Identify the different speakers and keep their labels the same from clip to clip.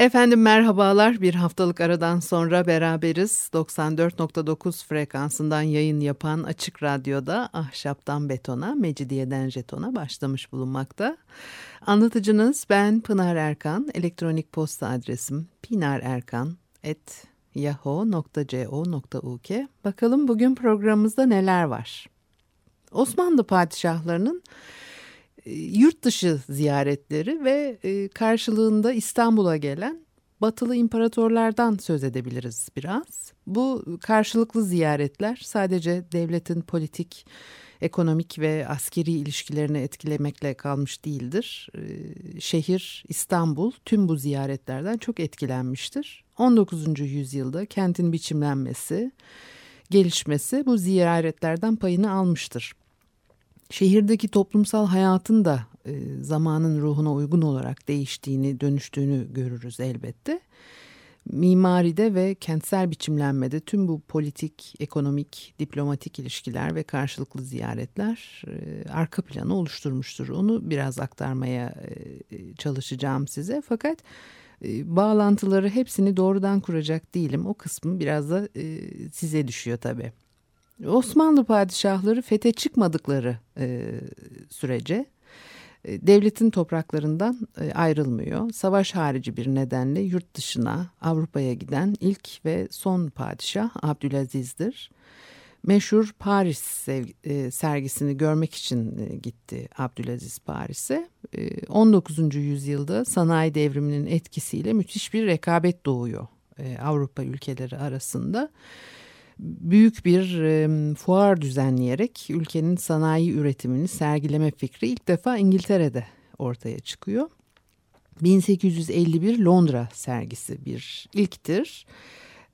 Speaker 1: Efendim merhabalar. Bir haftalık aradan sonra beraberiz. 94.9 frekansından yayın yapan Açık Radyo'da Ahşaptan Betona, Mecidiyeden Jeton'a başlamış bulunmakta. Anlatıcınız ben Pınar Erkan. Elektronik posta adresim pinarerkan.yahoo.co.uk Bakalım bugün programımızda neler var? Osmanlı padişahlarının yurt dışı ziyaretleri ve e, karşılığında İstanbul'a gelen batılı imparatorlardan söz edebiliriz biraz. Bu karşılıklı ziyaretler sadece devletin politik, ekonomik ve askeri ilişkilerini etkilemekle kalmış değildir. E, şehir İstanbul tüm bu ziyaretlerden çok etkilenmiştir. 19. yüzyılda kentin biçimlenmesi, gelişmesi bu ziyaretlerden payını almıştır. Şehirdeki toplumsal hayatın da e, zamanın ruhuna uygun olarak değiştiğini, dönüştüğünü görürüz elbette. Mimaride ve kentsel biçimlenmede tüm bu politik, ekonomik, diplomatik ilişkiler ve karşılıklı ziyaretler e, arka planı oluşturmuştur. Onu biraz aktarmaya e, çalışacağım size. Fakat e, bağlantıları hepsini doğrudan kuracak değilim. O kısmı biraz da e, size düşüyor tabii. Osmanlı padişahları fete çıkmadıkları e, sürece e, devletin topraklarından e, ayrılmıyor. Savaş harici bir nedenle yurt dışına Avrupa'ya giden ilk ve son padişah Abdülaziz'dir. Meşhur Paris e, sergisini görmek için gitti Abdülaziz Paris'e. E, 19. yüzyılda sanayi devriminin etkisiyle müthiş bir rekabet doğuyor Avrupa ülkeleri arasında büyük bir e, fuar düzenleyerek ülkenin sanayi üretimini sergileme fikri ilk defa İngiltere'de ortaya çıkıyor. 1851 Londra sergisi bir ilktir.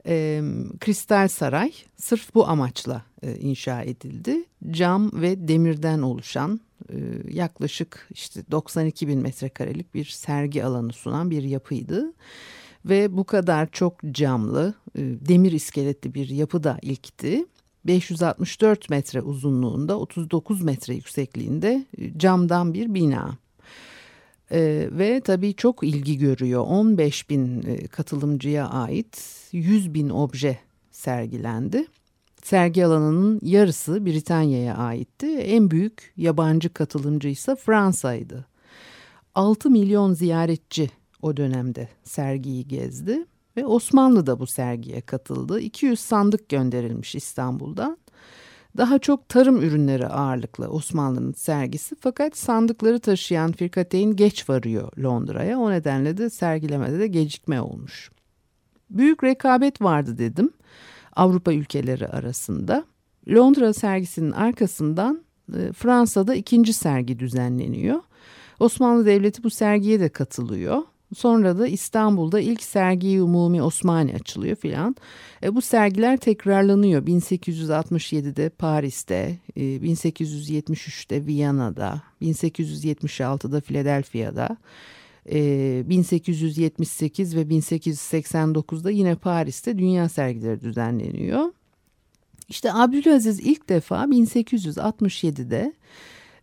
Speaker 1: E, Kristal Saray sırf bu amaçla e, inşa edildi. Cam ve demirden oluşan e, yaklaşık işte 92 bin metrekarelik bir sergi alanı sunan bir yapıydı ve bu kadar çok camlı, e, demir iskeletli bir yapı da ilkti. 564 metre uzunluğunda, 39 metre yüksekliğinde e, camdan bir bina. Ee, ve tabii çok ilgi görüyor. 15 bin e, katılımcıya ait 100 bin obje sergilendi. Sergi alanının yarısı Britanya'ya aitti. En büyük yabancı katılımcı ise Fransa'ydı. 6 milyon ziyaretçi o dönemde sergiyi gezdi ve Osmanlı da bu sergiye katıldı. 200 sandık gönderilmiş İstanbul'dan. Daha çok tarım ürünleri ağırlıklı Osmanlı'nın sergisi fakat sandıkları taşıyan Firkateyn geç varıyor Londra'ya. O nedenle de sergilemede de gecikme olmuş. Büyük rekabet vardı dedim Avrupa ülkeleri arasında. Londra sergisinin arkasından e, Fransa'da ikinci sergi düzenleniyor. Osmanlı Devleti bu sergiye de katılıyor. Sonra da İstanbul'da ilk sergi Umumi Osmani açılıyor filan. E, bu sergiler tekrarlanıyor. 1867'de Paris'te, e, 1873'te Viyana'da, 1876'da Philadelphia'da, e, 1878 ve 1889'da yine Paris'te dünya sergileri düzenleniyor. İşte Abdülaziz ilk defa 1867'de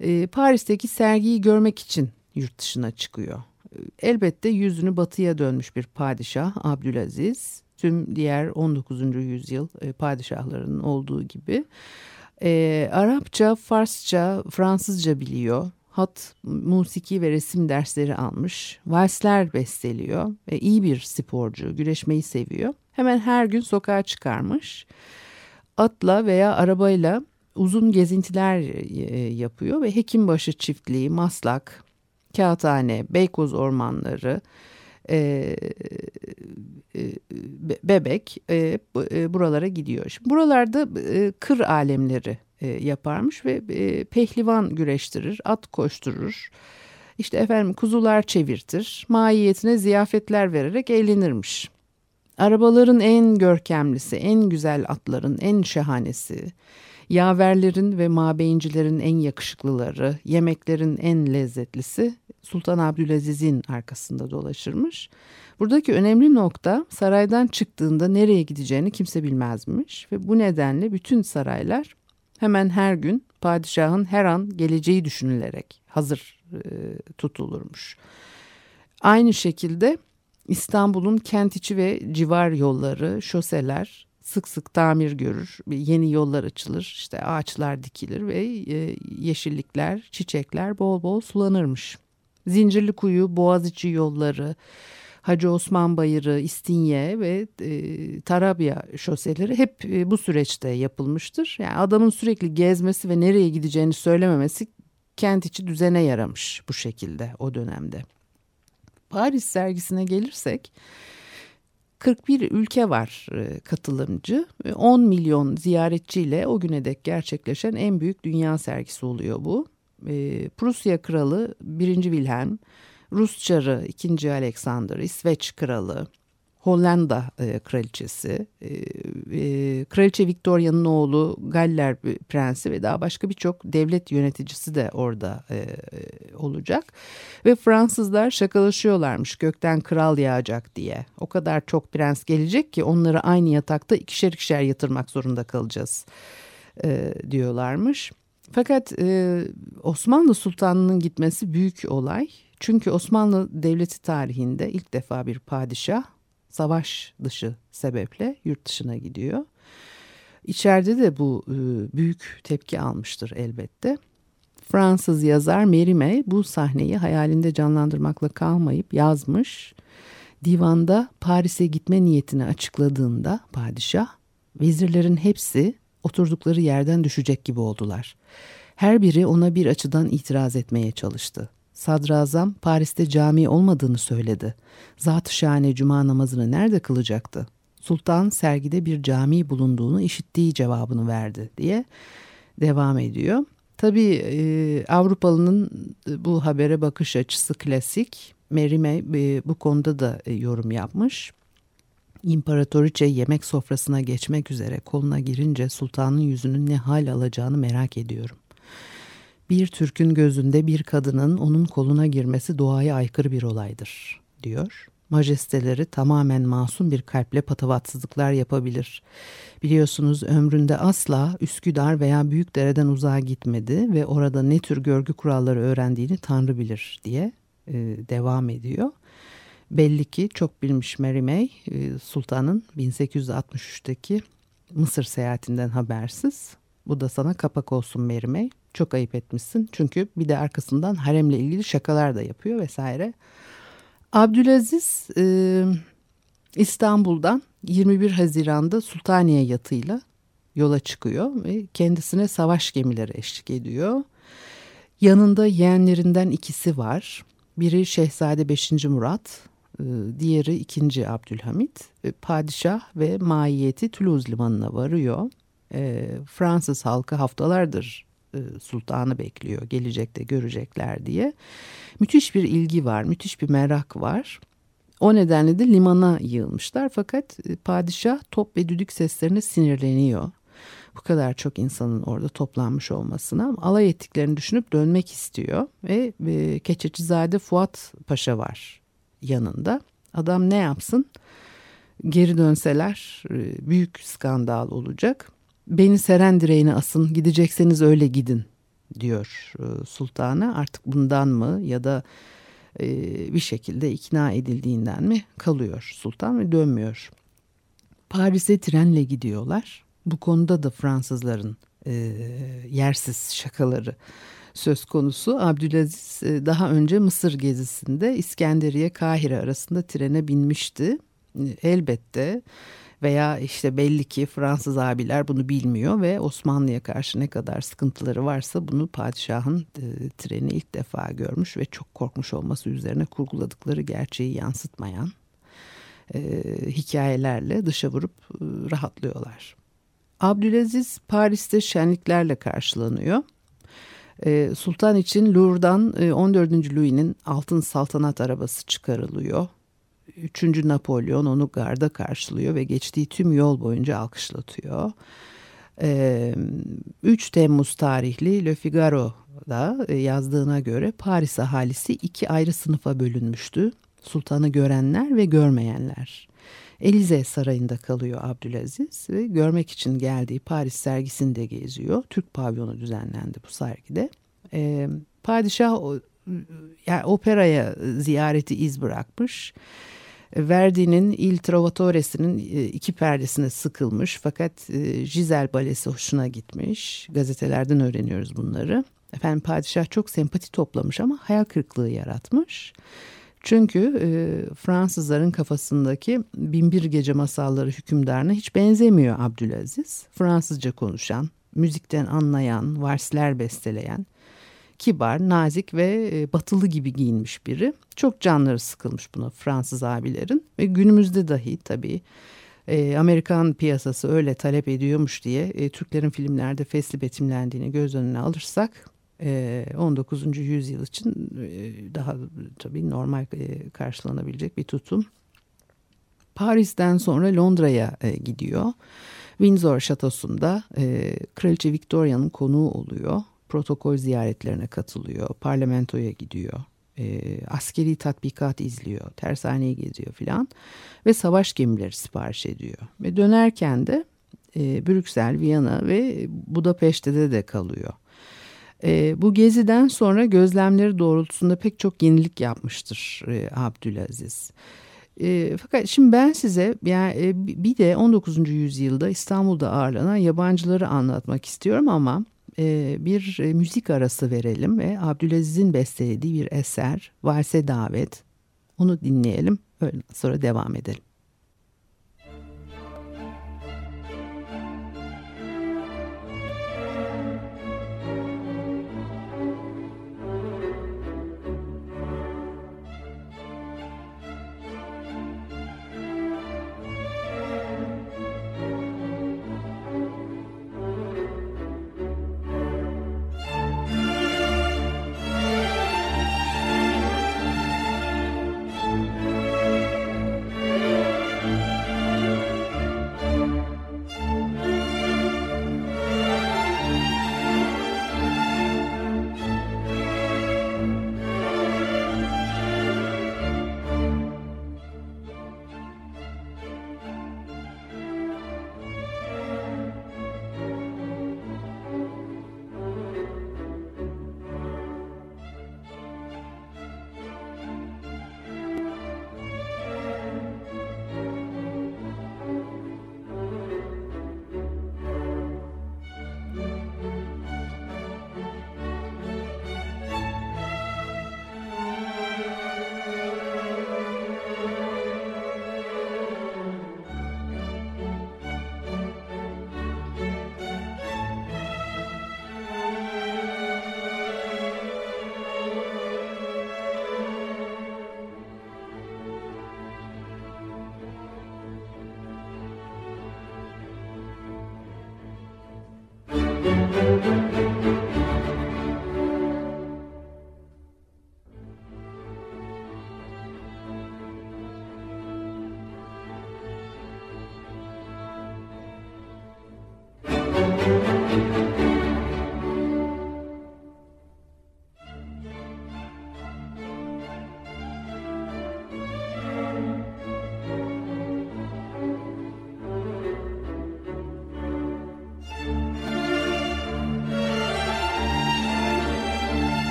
Speaker 1: e, Paris'teki sergiyi görmek için yurt dışına çıkıyor elbette yüzünü batıya dönmüş bir padişah Abdülaziz. Tüm diğer 19. yüzyıl e, padişahlarının olduğu gibi. E, Arapça, Farsça, Fransızca biliyor. Hat, musiki ve resim dersleri almış. Valsler besteliyor. E, iyi bir sporcu, güreşmeyi seviyor. Hemen her gün sokağa çıkarmış. Atla veya arabayla uzun gezintiler e, yapıyor ve Hekimbaşı çiftliği, Maslak, Kağıthane, Beykoz ormanları, e, e, bebek e, e, buralara gidiyor. Şimdi buralarda e, kır alemleri e, yaparmış ve e, pehlivan güreştirir, at koşturur. İşte efendim kuzular çevirtir, mahiyetine ziyafetler vererek eğlenirmiş. Arabaların en görkemlisi, en güzel atların en şahanesi, yaverlerin ve mabeyincilerin en yakışıklıları, yemeklerin en lezzetlisi Sultan Abdülaziz'in arkasında dolaşırmış. Buradaki önemli nokta saraydan çıktığında nereye gideceğini kimse bilmezmiş ve bu nedenle bütün saraylar hemen her gün padişahın her an geleceği düşünülerek hazır e, tutulurmuş. Aynı şekilde İstanbul'un kent içi ve civar yolları, şoseler sık sık tamir görür. Yeni yollar açılır, işte ağaçlar dikilir ve e, yeşillikler, çiçekler bol bol sulanırmış. Zincirli kuyu, Boğaziçi yolları, Hacı Osman Bayırı, İstinye ve e, Tarabya şoseleri hep e, bu süreçte yapılmıştır. Yani adamın sürekli gezmesi ve nereye gideceğini söylememesi kent içi düzene yaramış bu şekilde o dönemde. Paris sergisine gelirsek 41 ülke var e, katılımcı. 10 milyon ziyaretçiyle o güne dek gerçekleşen en büyük dünya sergisi oluyor bu. E, Prusya Kralı 1. Wilhelm, Rus Çarı 2. Alexander, İsveç Kralı, Hollanda e, kraliçesi, e, e, kraliçe Victoria'nın oğlu Galler prensi ve daha başka birçok devlet yöneticisi de orada e, olacak. Ve Fransızlar şakalaşıyorlarmış gökten kral yağacak diye. O kadar çok prens gelecek ki onları aynı yatakta ikişer ikişer yatırmak zorunda kalacağız diyorlarmış. Fakat Osmanlı Sultanı'nın gitmesi büyük olay. Çünkü Osmanlı Devleti tarihinde ilk defa bir padişah savaş dışı sebeple yurt dışına gidiyor. İçeride de bu e, büyük tepki almıştır elbette. Fransız yazar Mérimée bu sahneyi hayalinde canlandırmakla kalmayıp yazmış. Divanda Paris'e gitme niyetini açıkladığında padişah, vezirlerin hepsi oturdukları yerden düşecek gibi oldular. Her biri ona bir açıdan itiraz etmeye çalıştı. Sadrazam Paris'te cami olmadığını söyledi. Zat-ı şahane cuma namazını nerede kılacaktı? Sultan sergide bir cami bulunduğunu işittiği cevabını verdi diye devam ediyor. Tabii e, Avrupalı'nın bu habere bakış açısı klasik. Merime bu konuda da e, yorum yapmış. İmparatoriçe yemek sofrasına geçmek üzere koluna girince sultanın yüzünün ne hal alacağını merak ediyorum. Bir Türk'ün gözünde bir kadının onun koluna girmesi doğaya aykırı bir olaydır, diyor. Majesteleri tamamen masum bir kalple patavatsızlıklar yapabilir. Biliyorsunuz ömründe asla Üsküdar veya Büyükdere'den uzağa gitmedi ve orada ne tür görgü kuralları öğrendiğini Tanrı bilir diye e, devam ediyor. Belli ki çok bilmiş Mary May e, Sultan'ın 1863'teki Mısır seyahatinden habersiz. Bu da sana kapak olsun Mary May. Çok ayıp etmişsin. Çünkü bir de arkasından haremle ilgili şakalar da yapıyor vesaire. Abdülaziz e, İstanbul'dan 21 Haziran'da Sultaniye yatıyla yola çıkıyor ve kendisine savaş gemileri eşlik ediyor. Yanında yeğenlerinden ikisi var. Biri Şehzade 5. Murat, e, diğeri 2. Abdülhamit. E, padişah ve maiyeti Toulouse limanına varıyor. E, Fransız halkı haftalardır sultanı bekliyor. Gelecekte görecekler diye. Müthiş bir ilgi var, müthiş bir merak var. O nedenle de limana yığılmışlar fakat e, padişah top ve düdük seslerine sinirleniyor. Bu kadar çok insanın orada toplanmış olmasına alay ettiklerini düşünüp dönmek istiyor ve e, Keçecizade Fuat Paşa var yanında. Adam ne yapsın? Geri dönseler büyük skandal olacak beni seren direğine asın gidecekseniz öyle gidin diyor e, artık bundan mı ya da e, bir şekilde ikna edildiğinden mi kalıyor sultan ve dönmüyor. Paris'e trenle gidiyorlar. Bu konuda da Fransızların e, yersiz şakaları söz konusu. Abdülaziz e, daha önce Mısır gezisinde İskenderiye Kahire arasında trene binmişti. elbette veya işte belli ki Fransız abiler bunu bilmiyor ve Osmanlı'ya karşı ne kadar sıkıntıları varsa bunu padişahın e, treni ilk defa görmüş ve çok korkmuş olması üzerine kurguladıkları gerçeği yansıtmayan e, hikayelerle dışa vurup e, rahatlıyorlar. Abdülaziz Paris'te şenliklerle karşılanıyor. E, Sultan için Louvre'dan 14. Louis'nin altın saltanat arabası çıkarılıyor Üçüncü Napolyon onu garda karşılıyor ve geçtiği tüm yol boyunca alkışlatıyor. 3 Temmuz tarihli Le Figaro'da yazdığına göre Paris ahalisi iki ayrı sınıfa bölünmüştü. Sultanı görenler ve görmeyenler. Elize Sarayı'nda kalıyor Abdülaziz ve görmek için geldiği Paris sergisinde geziyor. Türk pavyonu düzenlendi bu sergide. E, padişah yani operaya ziyareti iz bırakmış. Verdi'nin Il Trovatore'sinin e, iki perdesine sıkılmış fakat e, Giselle balesi hoşuna gitmiş. Gazetelerden öğreniyoruz bunları. Efendim padişah çok sempati toplamış ama hayal kırıklığı yaratmış. Çünkü e, Fransızların kafasındaki Binbir Gece masalları hükümdarına hiç benzemiyor Abdülaziz. Fransızca konuşan, müzikten anlayan, varsler besteleyen, kibar, nazik ve e, batılı gibi giyinmiş biri. Çok canları sıkılmış buna Fransız abilerin ve günümüzde dahi tabii e, Amerikan piyasası öyle talep ediyormuş diye e, Türklerin filmlerde fesli betimlendiğini göz önüne alırsak 19. yüzyıl için daha tabii normal karşılanabilecek bir tutum. Paris'ten sonra Londra'ya gidiyor. Windsor Şatosu'nda Kraliçe Victoria'nın konuğu oluyor. Protokol ziyaretlerine katılıyor. Parlamentoya gidiyor. askeri tatbikat izliyor. Tersaneyi geziyor filan. Ve savaş gemileri sipariş ediyor. Ve dönerken de Brüksel, Viyana ve Budapeşte'de de kalıyor. E, bu geziden sonra gözlemleri doğrultusunda pek çok yenilik yapmıştır e, Abdülaziz. E, fakat şimdi ben size yani e, bir de 19. yüzyılda İstanbul'da ağırlanan yabancıları anlatmak istiyorum ama e, bir e, müzik arası verelim ve Abdülaziz'in bestelediği bir eser Valse Davet onu dinleyelim öyle sonra devam edelim.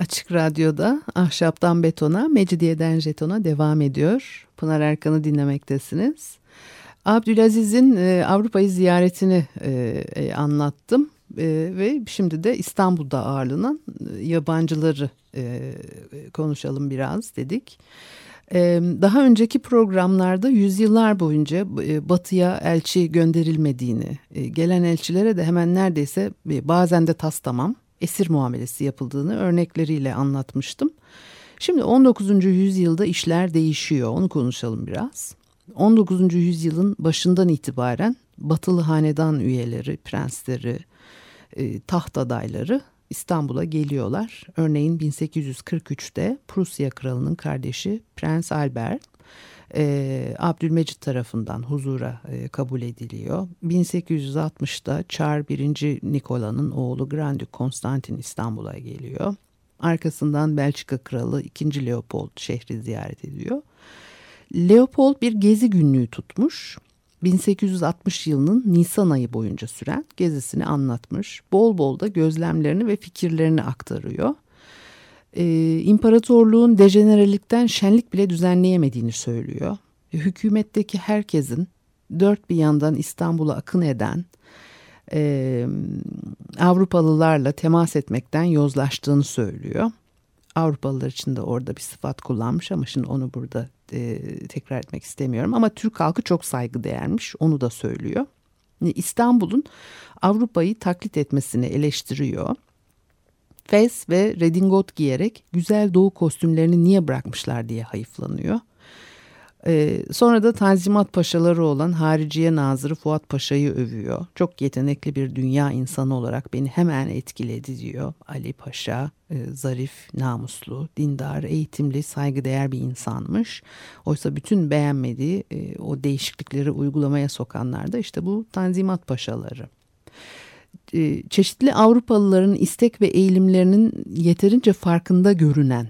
Speaker 1: Açık Radyo'da Ahşaptan Betona, Mecidiyeden Jeton'a devam ediyor. Pınar Erkan'ı dinlemektesiniz. Abdülaziz'in e, Avrupa'yı ziyaretini e, e, anlattım ve şimdi de İstanbul'da ağırlanan yabancıları konuşalım biraz dedik. Daha önceki programlarda yüzyıllar boyunca batıya elçi gönderilmediğini, gelen elçilere de hemen neredeyse bazen de tas tamam esir muamelesi yapıldığını örnekleriyle anlatmıştım. Şimdi 19. yüzyılda işler değişiyor. Onu konuşalım biraz. 19. yüzyılın başından itibaren batılı hanedan üyeleri, prensleri, e, taht adayları İstanbul'a geliyorlar. Örneğin 1843'te Prusya kralının kardeşi Prens Albert e, Abdülmecit tarafından huzura e, kabul ediliyor. 1860'da Çar 1. Nikola'nın oğlu Grand Duke Konstantin İstanbul'a geliyor. Arkasından Belçika kralı 2. Leopold şehri ziyaret ediyor. Leopold bir gezi günlüğü tutmuş. 1860 yılının Nisan ayı boyunca süren gezisini anlatmış. Bol bol da gözlemlerini ve fikirlerini aktarıyor. Ee, imparatorluğun dejenerelikten şenlik bile düzenleyemediğini söylüyor. Hükümetteki herkesin dört bir yandan İstanbul'a akın eden e, Avrupalılarla temas etmekten yozlaştığını söylüyor. Avrupalılar için de orada bir sıfat kullanmış ama şimdi onu burada e, tekrar etmek istemiyorum. Ama Türk halkı çok saygı değermiş onu da söylüyor. İstanbul'un Avrupa'yı taklit etmesini eleştiriyor. Fes ve redingot giyerek güzel doğu kostümlerini niye bırakmışlar diye hayıflanıyor. Ee, sonra da Tanzimat Paşaları olan Hariciye Nazırı Fuat Paşa'yı övüyor. Çok yetenekli bir dünya insanı olarak beni hemen etkiledi diyor. Ali Paşa e, zarif, namuslu, dindar, eğitimli, saygıdeğer bir insanmış. Oysa bütün beğenmediği e, o değişiklikleri uygulamaya sokanlar da işte bu Tanzimat Paşaları çeşitli Avrupalıların istek ve eğilimlerinin yeterince farkında görünen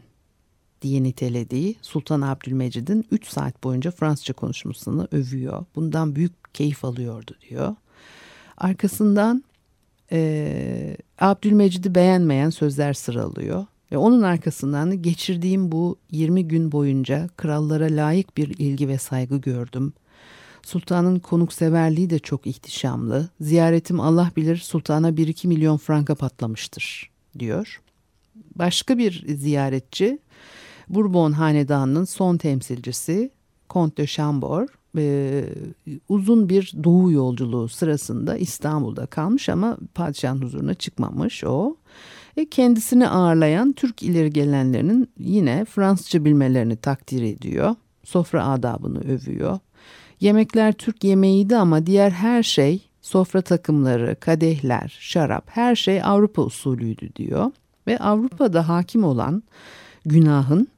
Speaker 1: diye nitelediği Sultan Abdülmecid'in 3 saat boyunca Fransızca konuşmasını övüyor. Bundan büyük keyif alıyordu diyor. Arkasından e, Abdülmecid'i beğenmeyen sözler sıralıyor. Ve onun arkasından da geçirdiğim bu 20 gün boyunca krallara layık bir ilgi ve saygı gördüm. Sultanın konukseverliği de çok ihtişamlı. Ziyaretim Allah bilir sultana 1-2 milyon franka patlamıştır diyor. Başka bir ziyaretçi Bourbon hanedanının son temsilcisi Comte de Chambord e, uzun bir doğu yolculuğu sırasında İstanbul'da kalmış ama padişahın huzuruna çıkmamış o. E, kendisini ağırlayan Türk ileri gelenlerinin yine Fransızca bilmelerini takdir ediyor. Sofra adabını övüyor. Yemekler Türk yemeğiydi ama diğer her şey sofra takımları, kadehler, şarap her şey Avrupa usulüydü diyor. Ve Avrupa'da hakim olan günahın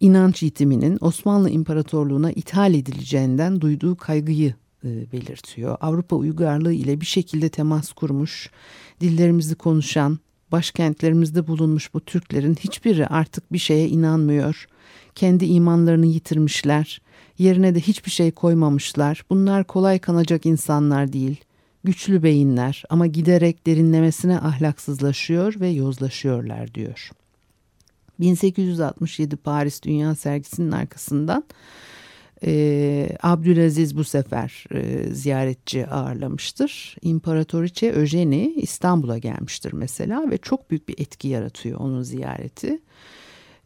Speaker 1: inanç yitiminin Osmanlı İmparatorluğu'na ithal edileceğinden duyduğu kaygıyı e, belirtiyor. Avrupa uygarlığı ile bir şekilde temas kurmuş, dillerimizi konuşan, başkentlerimizde bulunmuş bu Türklerin hiçbiri artık bir şeye inanmıyor. Kendi imanlarını yitirmişler. Yerine de hiçbir şey koymamışlar. Bunlar kolay kanacak insanlar değil. Güçlü beyinler ama giderek derinlemesine ahlaksızlaşıyor ve yozlaşıyorlar diyor. 1867 Paris Dünya Sergisi'nin arkasından e, Abdülaziz bu sefer e, ziyaretçi ağırlamıştır. İmparatoriçe Eugenie İstanbul'a gelmiştir mesela ve çok büyük bir etki yaratıyor onun ziyareti.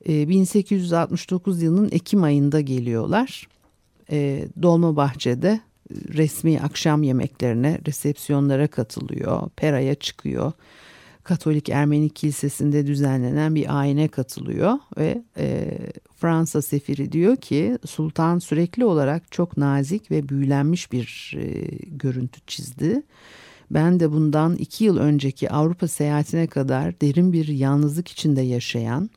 Speaker 1: E, 1869 yılının Ekim ayında geliyorlar. E, Dolmabahçe'de resmi akşam yemeklerine, resepsiyonlara katılıyor. Pera'ya çıkıyor. Katolik Ermeni Kilisesi'nde düzenlenen bir ayine katılıyor ve e, Fransa sefiri diyor ki sultan sürekli olarak çok nazik ve büyülenmiş bir e, görüntü çizdi. Ben de bundan iki yıl önceki Avrupa seyahatine kadar derin bir yalnızlık içinde yaşayan,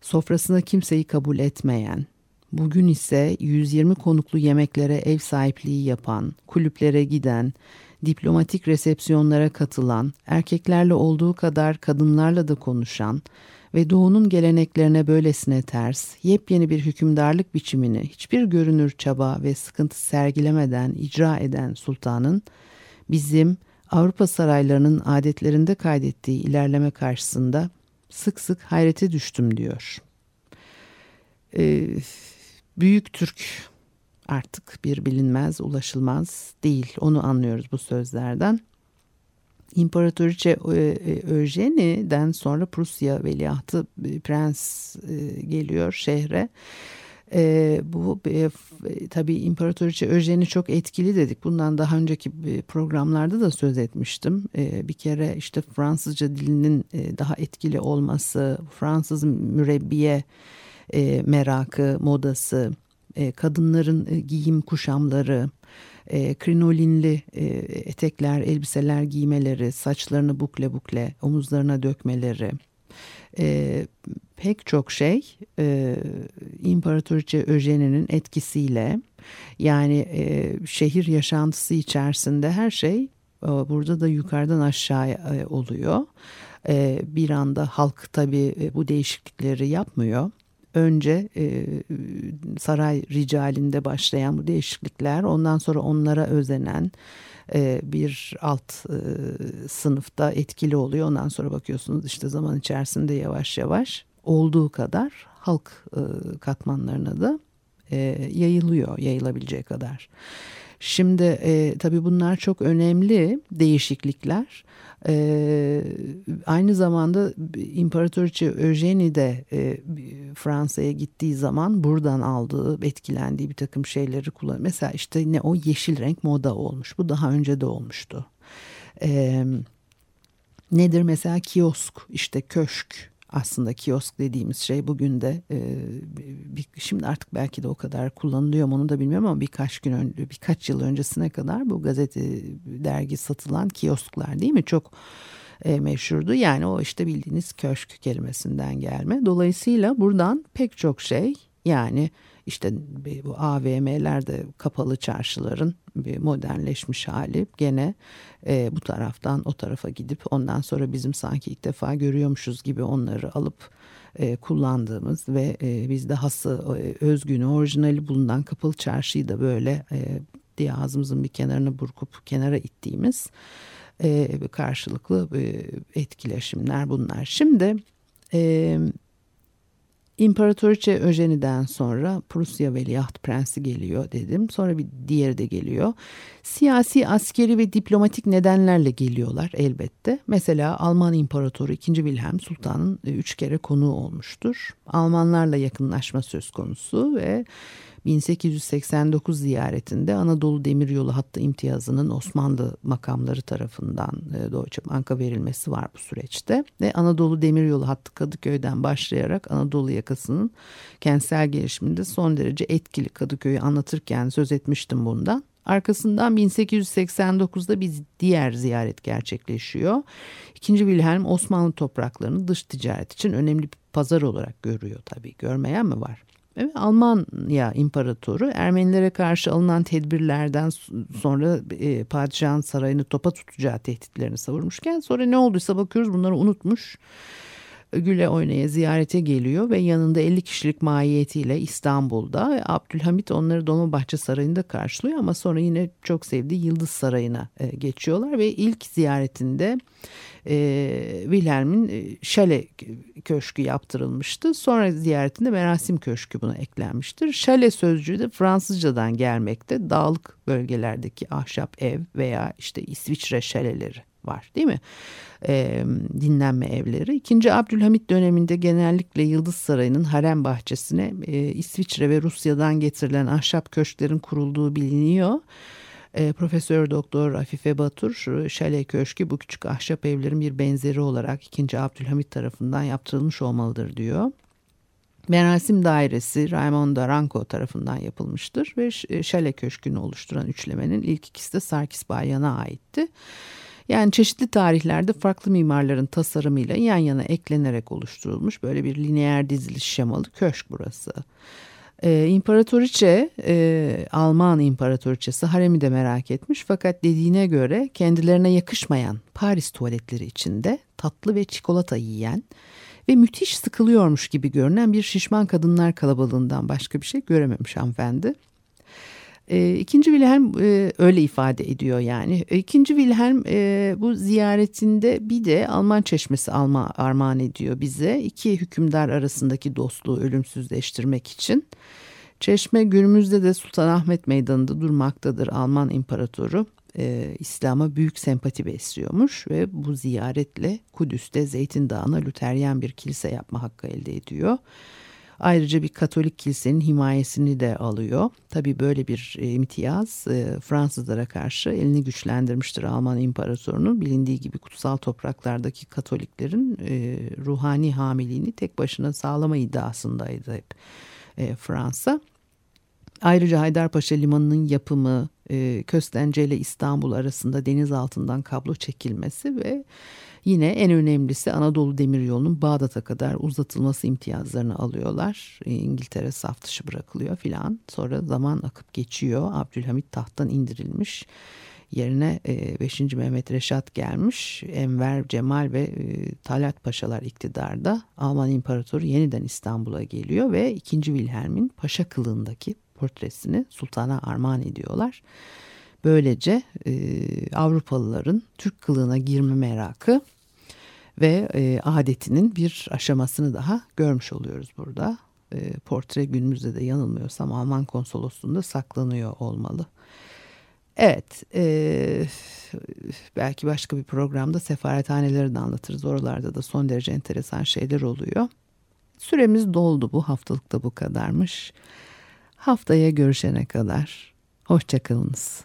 Speaker 1: sofrasına kimseyi kabul etmeyen, bugün ise 120 konuklu yemeklere ev sahipliği yapan, kulüplere giden, diplomatik resepsiyonlara katılan, erkeklerle olduğu kadar kadınlarla da konuşan ve doğunun geleneklerine böylesine ters, yepyeni bir hükümdarlık biçimini hiçbir görünür çaba ve sıkıntı sergilemeden icra eden sultanın bizim Avrupa saraylarının adetlerinde kaydettiği ilerleme karşısında sık sık hayrete düştüm diyor. Ee, Büyük Türk artık bir bilinmez, ulaşılmaz değil. Onu anlıyoruz bu sözlerden. İmparatoriçe e, e, Eugenie'den sonra Prusya veliahtı e, prens geliyor şehre. Bu tabii İmparatoriçe Öjen'i çok etkili dedik. Bundan daha önceki programlarda da söz etmiştim. Bir kere işte Fransızca dilinin daha etkili olması, Fransız mürebbiye e, merakı, modası, e, kadınların e, giyim kuşamları, e, krinolinli e, etekler, elbiseler giymeleri, saçlarını bukle bukle omuzlarına dökmeleri, e, pek çok şey e, İmparatoriçe Öjen'in etkisiyle yani e, şehir yaşantısı içerisinde her şey e, burada da yukarıdan aşağı e, oluyor. E, bir anda halk tabii e, bu değişiklikleri yapmıyor önce e, saray ricalinde başlayan bu değişiklikler ondan sonra onlara özenen e, bir alt e, sınıfta etkili oluyor. Ondan sonra bakıyorsunuz işte zaman içerisinde yavaş yavaş olduğu kadar halk e, katmanlarına da e, yayılıyor yayılabileceği kadar. Şimdi e, tabii bunlar çok önemli değişiklikler. E, aynı zamanda İmparatoriçe Eugenie de e, Fransa'ya gittiği zaman buradan aldığı, etkilendiği bir takım şeyleri kullanıyor. Mesela işte ne o yeşil renk moda olmuş. Bu daha önce de olmuştu. E, nedir mesela kiosk, işte köşk aslında kiosk dediğimiz şey bugün de e, bir, şimdi artık belki de o kadar kullanılıyor mu onu da bilmiyorum ama birkaç gün önce birkaç yıl öncesine kadar bu gazete dergi satılan kiosklar değil mi çok e, meşhurdu. Yani o işte bildiğiniz köşk kelimesinden gelme. Dolayısıyla buradan pek çok şey yani işte bu AVM'lerde kapalı çarşıların bir modernleşmiş hali gene e, bu taraftan o tarafa gidip ondan sonra bizim sanki ilk defa görüyormuşuz gibi onları alıp e, kullandığımız ve e, bizde hası e, özgünü orijinali bulunan kapalı çarşıyı da böyle e, diye ağzımızın bir kenarını burkup kenara ittiğimiz e, karşılıklı e, etkileşimler bunlar. Şimdi e, İmparatoriçe Öjeni'den sonra Prusya Veliaht Prensi geliyor dedim. Sonra bir diğeri de geliyor. Siyasi, askeri ve diplomatik nedenlerle geliyorlar elbette. Mesela Alman İmparatoru 2. Wilhelm Sultan'ın e, üç kere konuğu olmuştur. Almanlarla yakınlaşma söz konusu ve 1889 ziyaretinde Anadolu Demiryolu hattı imtiyazının Osmanlı makamları tarafından e, Deutsche Bank'a verilmesi var bu süreçte. Ve Anadolu Demiryolu hattı Kadıköy'den başlayarak Anadolu yakasının kentsel gelişiminde son derece etkili Kadıköy'ü anlatırken söz etmiştim bundan. Arkasından 1889'da bir diğer ziyaret gerçekleşiyor. İkinci Wilhelm Osmanlı topraklarını dış ticaret için önemli bir pazar olarak görüyor tabii. Görmeyen mi var? Evet, Almanya İmparatoru Ermenilere karşı alınan tedbirlerden sonra e, padişahın sarayını topa tutacağı tehditlerini savurmuşken sonra ne olduysa bakıyoruz bunları unutmuş. Güle oynaya ziyarete geliyor ve yanında 50 kişilik mahiyetiyle İstanbul'da Abdülhamit onları Dolmabahçe Sarayı'nda karşılıyor ama sonra yine çok sevdiği Yıldız Sarayı'na e, geçiyorlar ve ilk ziyaretinde e, Wilhelm'in e, şale köşkü yaptırılmıştı. Sonra ziyaretinde merasim köşkü buna eklenmiştir. Şale sözcüğü de Fransızcadan gelmekte. Dağlık bölgelerdeki ahşap ev veya işte İsviçre şaleleri var değil mi? E, dinlenme evleri. İkinci Abdülhamit döneminde genellikle Yıldız Sarayı'nın harem bahçesine e, İsviçre ve Rusya'dan getirilen ahşap köşklerin kurulduğu biliniyor. E, Profesör Doktor Afife Batur, Şale Köşkü bu küçük ahşap evlerin bir benzeri olarak 2. Abdülhamit tarafından yaptırılmış olmalıdır diyor. Merasim dairesi Raymond Aranco tarafından yapılmıştır ve Şale Köşkü'nü oluşturan üçlemenin ilk ikisi de Sarkis Bayan'a aitti. Yani çeşitli tarihlerde farklı mimarların tasarımıyla yan yana eklenerek oluşturulmuş böyle bir lineer diziliş şemalı köşk burası. Ee, İmparatoriçe, e, Alman İmparatoriçesi haremi de merak etmiş fakat dediğine göre kendilerine yakışmayan Paris tuvaletleri içinde tatlı ve çikolata yiyen ve müthiş sıkılıyormuş gibi görünen bir şişman kadınlar kalabalığından başka bir şey görememiş hanımefendi. E, ikinci Wilhelm e, öyle ifade ediyor yani. İkinci Wilhelm e, bu ziyaretinde bir de Alman çeşmesi alma armağan ediyor bize. İki hükümdar arasındaki dostluğu ölümsüzleştirmek için. Çeşme günümüzde de Sultanahmet Meydanı'nda durmaktadır Alman İmparatoru. E, İslam'a büyük sempati besliyormuş ve bu ziyaretle Kudüs'te Zeytin Dağı'na Lüteryen bir kilise yapma hakkı elde ediyor. Ayrıca bir Katolik kilisenin himayesini de alıyor. Tabii böyle bir e, imtiyaz e, Fransızlara karşı elini güçlendirmiştir Alman İmparatorluğu'nun. Bilindiği gibi kutsal topraklardaki Katoliklerin e, ruhani hamiliğini tek başına sağlama iddiasındaydı hep Fransa. Ayrıca Haydarpaşa Limanı'nın yapımı, Köstence ile İstanbul arasında deniz altından kablo çekilmesi ve yine en önemlisi Anadolu Demiryolu'nun Bağdat'a kadar uzatılması imtiyazlarını alıyorlar. E, İngiltere saf dışı bırakılıyor filan. Sonra zaman akıp geçiyor. Abdülhamit tahttan indirilmiş. Yerine 5. E, Mehmet Reşat gelmiş. Enver, Cemal ve e, Talat Paşalar iktidarda. Alman İmparatoru yeniden İstanbul'a geliyor ve 2. Wilhelm'in paşa kılığındaki portresini sultana armağan ediyorlar. Böylece e, Avrupalıların Türk kılığına girme merakı ve e, adetinin bir aşamasını daha görmüş oluyoruz burada. E, portre günümüzde de yanılmıyorsam Alman konsolosluğunda saklanıyor olmalı. Evet, e, belki başka bir programda sefarethaneleri de anlatırız. Oralarda da son derece enteresan şeyler oluyor. Süremiz doldu bu haftalıkta bu kadarmış. Haftaya görüşene kadar hoşçakalınız.